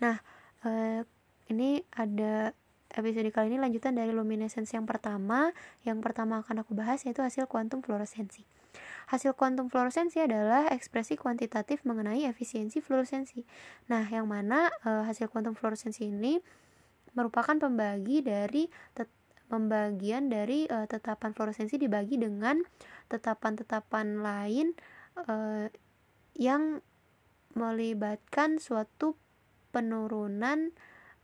Nah, uh, ini ada episode kali ini lanjutan dari luminescence yang pertama. Yang pertama akan aku bahas yaitu hasil kuantum fluoresensi. Hasil kuantum fluoresensi adalah ekspresi kuantitatif mengenai efisiensi fluoresensi. Nah, yang mana uh, hasil kuantum fluoresensi ini merupakan pembagi dari pembagian dari uh, tetapan fluoresensi dibagi dengan tetapan-tetapan lain uh, yang melibatkan suatu penurunan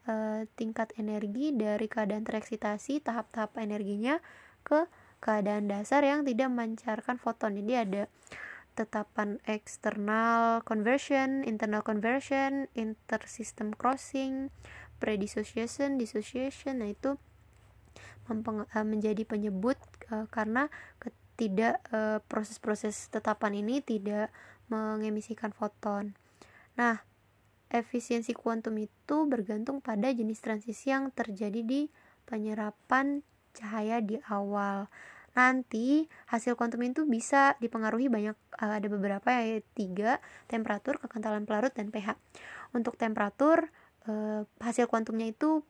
uh, tingkat energi dari keadaan tereksitasi tahap-tahap energinya ke keadaan dasar yang tidak memancarkan foton. Jadi ada tetapan eksternal conversion, internal conversion, intersystem crossing, predissociation, dissociation. Nah, itu uh, menjadi penyebut uh, karena tidak uh, proses-proses tetapan ini tidak mengemisikan foton. Nah, efisiensi kuantum itu bergantung pada jenis transisi yang terjadi di penyerapan cahaya di awal. Nanti hasil kuantum itu bisa dipengaruhi banyak ada beberapa ya tiga temperatur, kekentalan pelarut dan pH. Untuk temperatur hasil kuantumnya itu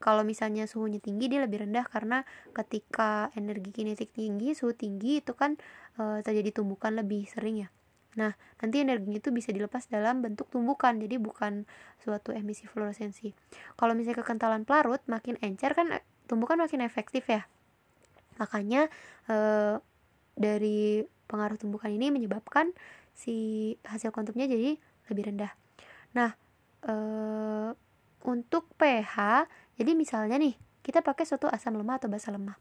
kalau misalnya suhunya tinggi dia lebih rendah karena ketika energi kinetik tinggi suhu tinggi itu kan e, terjadi tumbukan lebih sering ya nah nanti energinya itu bisa dilepas dalam bentuk tumbukan jadi bukan suatu emisi fluoresensi kalau misalnya kekentalan pelarut makin encer kan eh, tumbukan makin efektif ya. Makanya e, dari pengaruh tumbukan ini menyebabkan si hasil kuantumnya jadi lebih rendah. Nah e, untuk pH jadi misalnya nih, kita pakai suatu asam lemah atau basa lemah.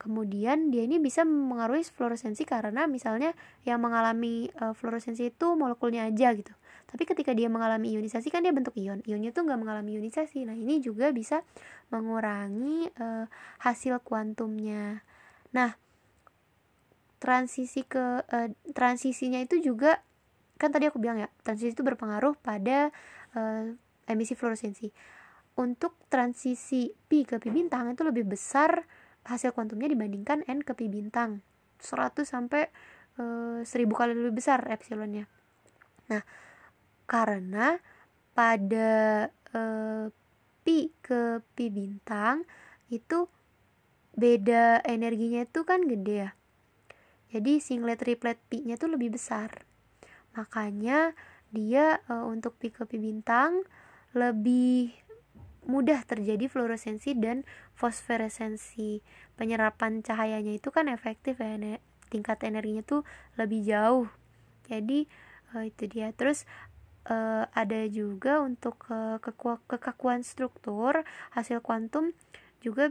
Kemudian dia ini bisa mengaruhi fluoresensi karena misalnya yang mengalami uh, fluoresensi itu molekulnya aja gitu. Tapi ketika dia mengalami ionisasi kan dia bentuk ion. Ionnya tuh nggak mengalami ionisasi. Nah ini juga bisa mengurangi uh, hasil kuantumnya. Nah transisi ke uh, transisinya itu juga kan tadi aku bilang ya transisi itu berpengaruh pada uh, emisi fluoresensi untuk transisi pi ke pi bintang itu lebih besar hasil kuantumnya dibandingkan n ke pi bintang. 100 sampai e, eh, 1000 kali lebih besar epsilonnya. Nah karena pada e, pi ke pi bintang itu beda energinya itu kan gede ya. Jadi singlet triplet pi nya tuh lebih besar. Makanya dia e, untuk pi ke pi bintang lebih mudah terjadi fluoresensi dan fosforesensi. Penyerapan cahayanya itu kan efektif ya, tingkat energinya tuh lebih jauh. Jadi uh, itu dia. Terus uh, ada juga untuk uh, kekakuan struktur hasil kuantum juga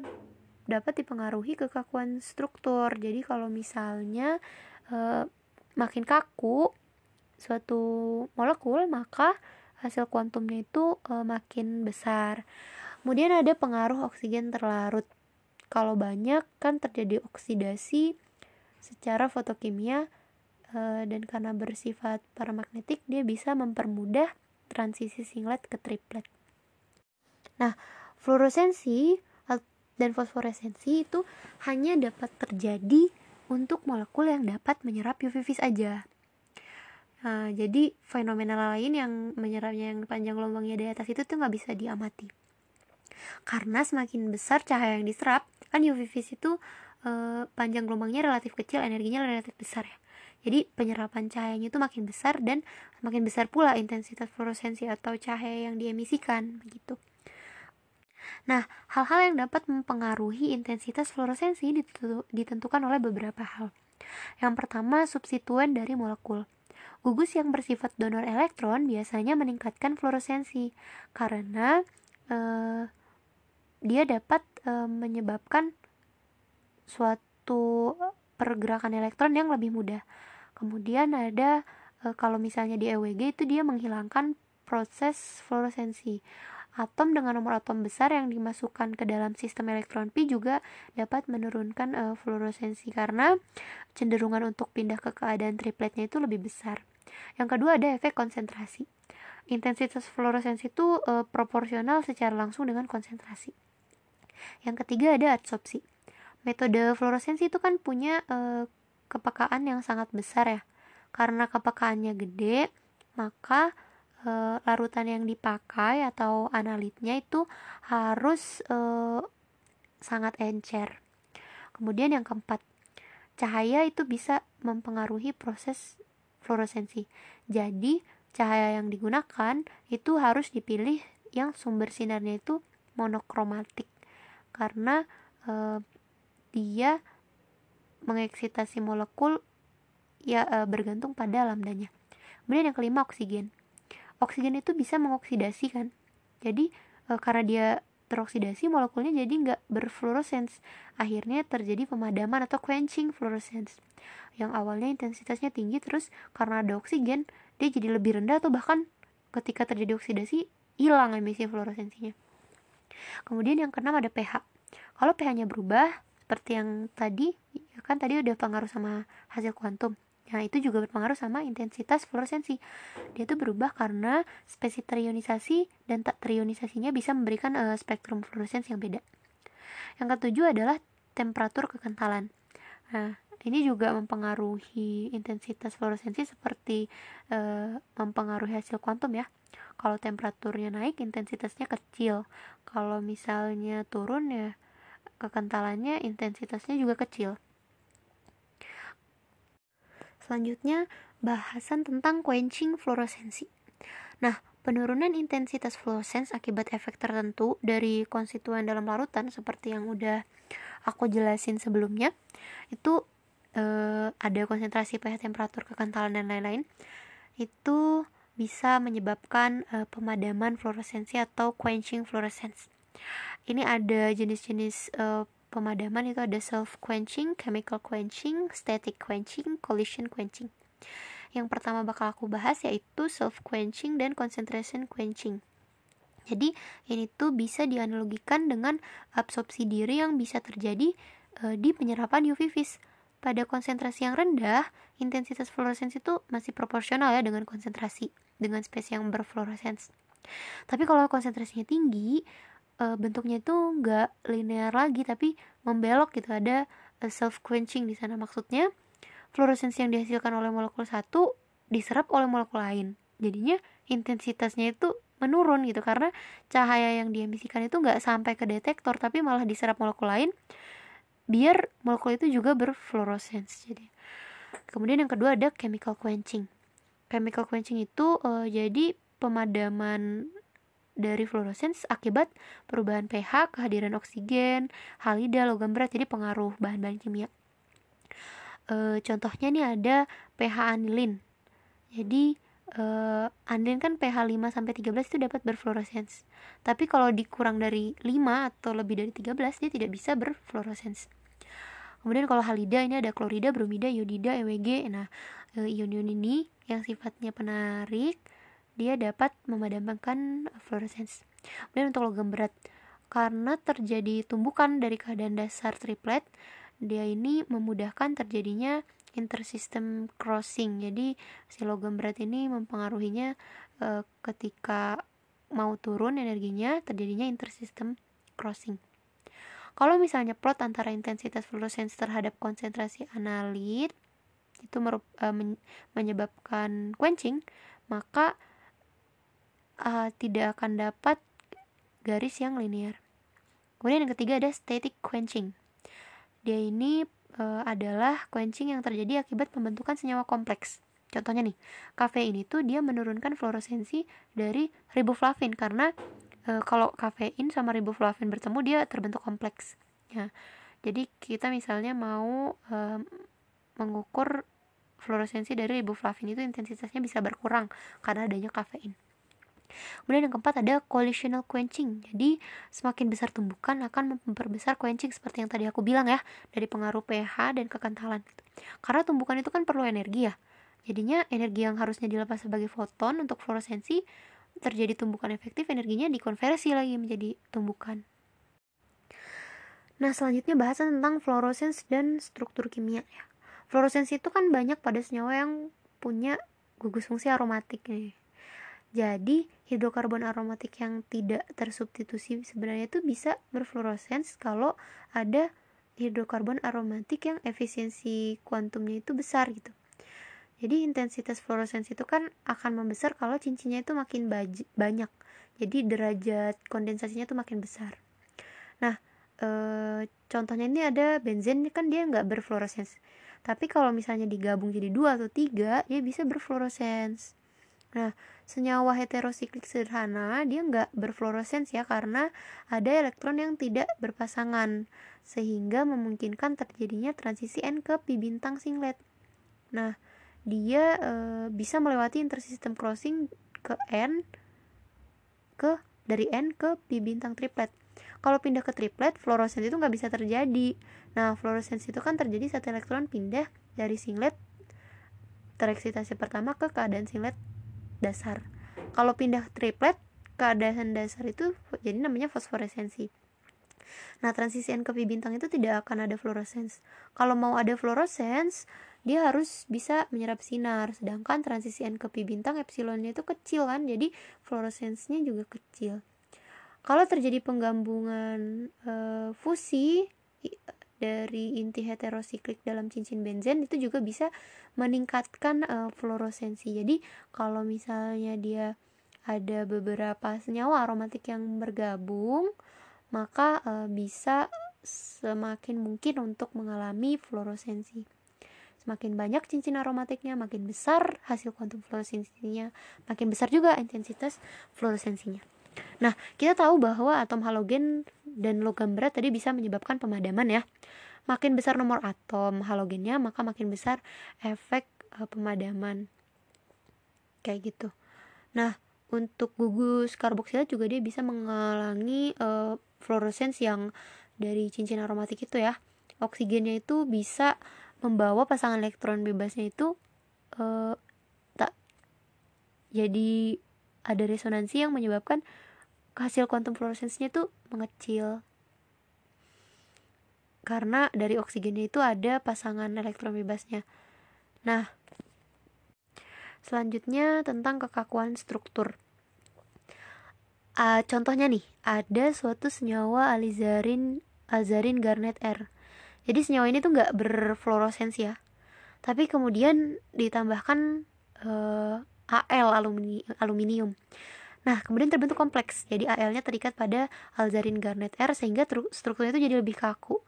dapat dipengaruhi kekakuan struktur. Jadi kalau misalnya uh, makin kaku suatu molekul maka hasil kuantumnya itu e, makin besar. Kemudian ada pengaruh oksigen terlarut. Kalau banyak kan terjadi oksidasi secara fotokimia e, dan karena bersifat paramagnetik dia bisa mempermudah transisi singlet ke triplet. Nah, fluoresensi dan fosforesensi itu hanya dapat terjadi untuk molekul yang dapat menyerap UV vis Nah, jadi fenomena lain yang menyerapnya yang panjang gelombangnya di atas itu tuh nggak bisa diamati. Karena semakin besar cahaya yang diserap, kan UV itu e, panjang gelombangnya relatif kecil, energinya relatif besar ya. Jadi penyerapan cahayanya itu makin besar dan makin besar pula intensitas fluoresensi atau cahaya yang diemisikan begitu. Nah, hal-hal yang dapat mempengaruhi intensitas fluoresensi ditentukan oleh beberapa hal. Yang pertama, substituen dari molekul. Gugus yang bersifat donor elektron biasanya meningkatkan fluoresensi karena uh, dia dapat uh, menyebabkan suatu pergerakan elektron yang lebih mudah. Kemudian ada uh, kalau misalnya di EWG itu dia menghilangkan proses fluoresensi. Atom dengan nomor atom besar yang dimasukkan ke dalam sistem elektron pi juga dapat menurunkan uh, fluoresensi karena cenderungan untuk pindah ke keadaan tripletnya itu lebih besar. Yang kedua ada efek konsentrasi. Intensitas fluoresensi itu e, proporsional secara langsung dengan konsentrasi. Yang ketiga ada adsorpsi. Metode fluoresensi itu kan punya e, kepekaan yang sangat besar ya. Karena kepekaannya gede, maka e, e, larutan yang dipakai atau analitnya itu harus e, sangat encer. Kemudian yang keempat, cahaya itu bisa mempengaruhi proses fluoresensi. Jadi, cahaya yang digunakan itu harus dipilih yang sumber sinarnya itu monokromatik karena e, dia mengeksitasi molekul ya e, bergantung pada lambdanya. Kemudian yang kelima oksigen. Oksigen itu bisa mengoksidasi kan. Jadi e, karena dia teroksidasi molekulnya jadi nggak berfluorescence. Akhirnya terjadi pemadaman atau quenching fluorescence. Yang awalnya intensitasnya tinggi terus karena ada oksigen dia jadi lebih rendah atau bahkan ketika terjadi oksidasi hilang emisi fluoresensinya. Kemudian yang keenam ada pH. Kalau pH-nya berubah seperti yang tadi, ya kan tadi udah pengaruh sama hasil kuantum. Nah, itu juga berpengaruh sama intensitas fluoresensi. Dia itu berubah karena spesifik terionisasi dan tak terionisasinya bisa memberikan uh, spektrum fluoresensi yang beda. Yang ketujuh adalah temperatur kekentalan. Nah, ini juga mempengaruhi intensitas fluoresensi seperti uh, mempengaruhi hasil kuantum ya. Kalau temperaturnya naik, intensitasnya kecil. Kalau misalnya turun ya kekentalannya intensitasnya juga kecil. Selanjutnya, bahasan tentang quenching fluoresensi. Nah, penurunan intensitas fluoresens akibat efek tertentu dari konstituen dalam larutan seperti yang udah aku jelasin sebelumnya, itu eh, ada konsentrasi pH, temperatur, kekentalan dan lain-lain. Itu bisa menyebabkan eh, pemadaman fluoresensi atau quenching fluorescence. Ini ada jenis-jenis eh, pemadaman itu ada self quenching, chemical quenching, static quenching, collision quenching. Yang pertama bakal aku bahas yaitu self quenching dan concentration quenching. Jadi ini tuh bisa dianalogikan dengan absorpsi diri yang bisa terjadi e, di penyerapan UV vis. Pada konsentrasi yang rendah, intensitas fluoresens itu masih proporsional ya dengan konsentrasi dengan spesies yang berfluoresens. Tapi kalau konsentrasinya tinggi, uh, bentuknya itu nggak linear lagi tapi membelok gitu. Ada uh, self quenching di sana. Maksudnya fluoresensi yang dihasilkan oleh molekul satu diserap oleh molekul lain. Jadinya intensitasnya itu menurun gitu karena cahaya yang diemisikan itu nggak sampai ke detektor tapi malah diserap molekul lain biar molekul itu juga berfluoresens jadi kemudian yang kedua ada chemical quenching. Chemical quenching itu uh, jadi pemadaman dari fluorescence akibat perubahan pH, kehadiran oksigen, halida, logam berat, jadi pengaruh bahan-bahan kimia. E, contohnya nih ada pH anilin. Jadi e, anilin kan pH 5 sampai 13 itu dapat berfluorescence. Tapi kalau dikurang dari 5 atau lebih dari 13 dia tidak bisa berfluorescence. Kemudian kalau halida ini ada klorida, bromida, iodida, EWG. Nah, e, ion-ion ini yang sifatnya penarik dia dapat memadamkan fluorescence. Kemudian untuk logam berat, karena terjadi tumbukan dari keadaan dasar triplet, dia ini memudahkan terjadinya intersystem crossing. Jadi si logam berat ini mempengaruhinya e, ketika mau turun energinya terjadinya intersystem crossing. Kalau misalnya plot antara intensitas fluorescence terhadap konsentrasi analit itu e, men, menyebabkan quenching, maka uh, tidak akan dapat garis yang linear. Kemudian yang ketiga ada static quenching. Dia ini uh, adalah quenching yang terjadi akibat pembentukan senyawa kompleks. Contohnya nih, kafein itu dia menurunkan fluoresensi dari riboflavin karena e, kalau kafein sama riboflavin bertemu dia terbentuk kompleks. Ya. Jadi kita misalnya mau e, mengukur fluoresensi dari riboflavin itu intensitasnya bisa berkurang karena adanya kafein. Kemudian yang keempat ada collisional quenching. Jadi semakin besar tumbukan akan memperbesar quenching seperti yang tadi aku bilang ya dari pengaruh pH dan kekentalan. Karena tumbukan itu kan perlu energi ya. Jadinya energi yang harusnya dilepas sebagai foton untuk fluoresensi terjadi tumbukan efektif energinya dikonversi lagi menjadi tumbukan. Nah, selanjutnya bahasan tentang fluoresens dan struktur kimia ya. Fluoresensi itu kan banyak pada senyawa yang punya gugus fungsi aromatik nih. Jadi, hidrokarbon aromatik yang tidak tersubstitusi sebenarnya itu bisa berfluoresens kalau ada hidrokarbon aromatik yang efisiensi kuantumnya itu besar gitu. jadi intensitas fluoresensi itu kan akan membesar kalau cincinnya itu makin banyak. Jadi derajat kondensasinya itu makin besar. Nah e, contohnya ini ada benzen kan dia nggak berfluoresens. Tapi kalau misalnya digabung jadi dua atau tiga dia bisa berfluoresens nah senyawa heterosiklik sederhana dia nggak berfluoresens ya karena ada elektron yang tidak berpasangan sehingga memungkinkan terjadinya transisi N ke pi bintang singlet. Nah dia e, bisa melewati intersystem crossing ke N ke dari N ke pi bintang triplet. Kalau pindah ke triplet fluorescence itu nggak bisa terjadi. Nah fluorescence itu kan terjadi saat elektron pindah dari singlet tereksitasi pertama ke keadaan singlet dasar. Kalau pindah triplet keadaan dasar itu jadi namanya fosforesensi. Nah, transisi N ke pi bintang itu tidak akan ada fluorescence. Kalau mau ada fluorescence, dia harus bisa menyerap sinar. Sedangkan transisi N ke pi bintang epsilonnya itu kecil kan jadi fluoresensnya juga kecil. Kalau terjadi penggabungan e, fusi dari inti heterosiklik dalam cincin benzen itu juga bisa meningkatkan e, fluoresensi jadi kalau misalnya dia ada beberapa senyawa aromatik yang bergabung maka e, bisa semakin mungkin untuk mengalami fluoresensi Semakin banyak cincin aromatiknya, makin besar hasil kuantum fluoresensinya, makin besar juga intensitas fluoresensinya. Nah, kita tahu bahwa atom halogen dan logam berat tadi bisa menyebabkan pemadaman ya. Makin besar nomor atom halogennya, maka makin besar efek uh, pemadaman. Kayak gitu. Nah, untuk gugus karboksila juga dia bisa menghalangi uh, fluoresens yang dari cincin aromatik itu ya. Oksigennya itu bisa membawa pasangan elektron bebasnya itu uh, tak jadi ada resonansi yang menyebabkan hasil kuantum fluoresensnya itu mengecil karena dari oksigennya itu ada pasangan elektron bebasnya. Nah, selanjutnya tentang kekakuan struktur. Uh, contohnya nih, ada suatu senyawa alizarin azarin garnet R jadi senyawa ini tuh nggak berfluoresensi ya tapi kemudian ditambahkan uh, Al alumini, aluminium Nah, kemudian terbentuk kompleks. Jadi Al-nya terikat pada alzarin garnet R sehingga strukturnya itu jadi lebih kaku.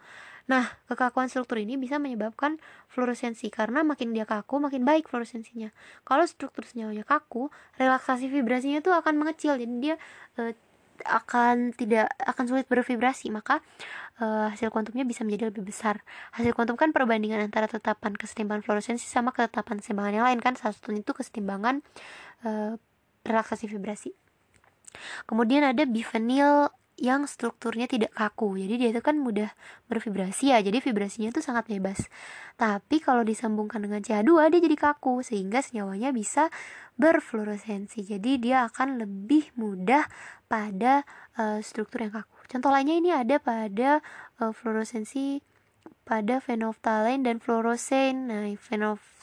Nah, kekakuan struktur ini bisa menyebabkan fluoresensi karena makin dia kaku, makin baik fluoresensinya. Kalau struktur senyawanya kaku, relaksasi vibrasinya itu akan mengecil. Jadi dia uh, akan tidak akan sulit bervibrasi maka uh, hasil kuantumnya bisa menjadi lebih besar hasil kuantum kan perbandingan antara tetapan kesetimbangan fluoresensi sama ketetapan keseimbangan yang lain kan salah satunya itu kesetimbangan uh, relaksasi vibrasi kemudian ada bifenil yang strukturnya tidak kaku. Jadi dia itu kan mudah bervibrasi ya. Jadi vibrasinya itu sangat bebas. Tapi kalau disambungkan dengan CH2 dia jadi kaku. Sehingga senyawanya bisa berfluoresensi jadi dia akan lebih mudah pada uh, struktur yang kaku. Contoh lainnya ini ada pada uh, fluoresensi pada fenolftalein dan fluorosen nah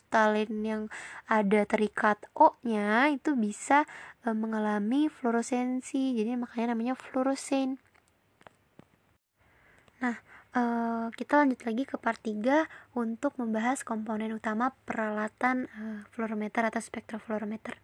fenolftalein yang ada terikat O-nya itu bisa e, mengalami fluoresensi jadi makanya namanya fluorosen nah e, kita lanjut lagi ke part 3 untuk membahas komponen utama peralatan e, fluorometer atau spektrofluorometer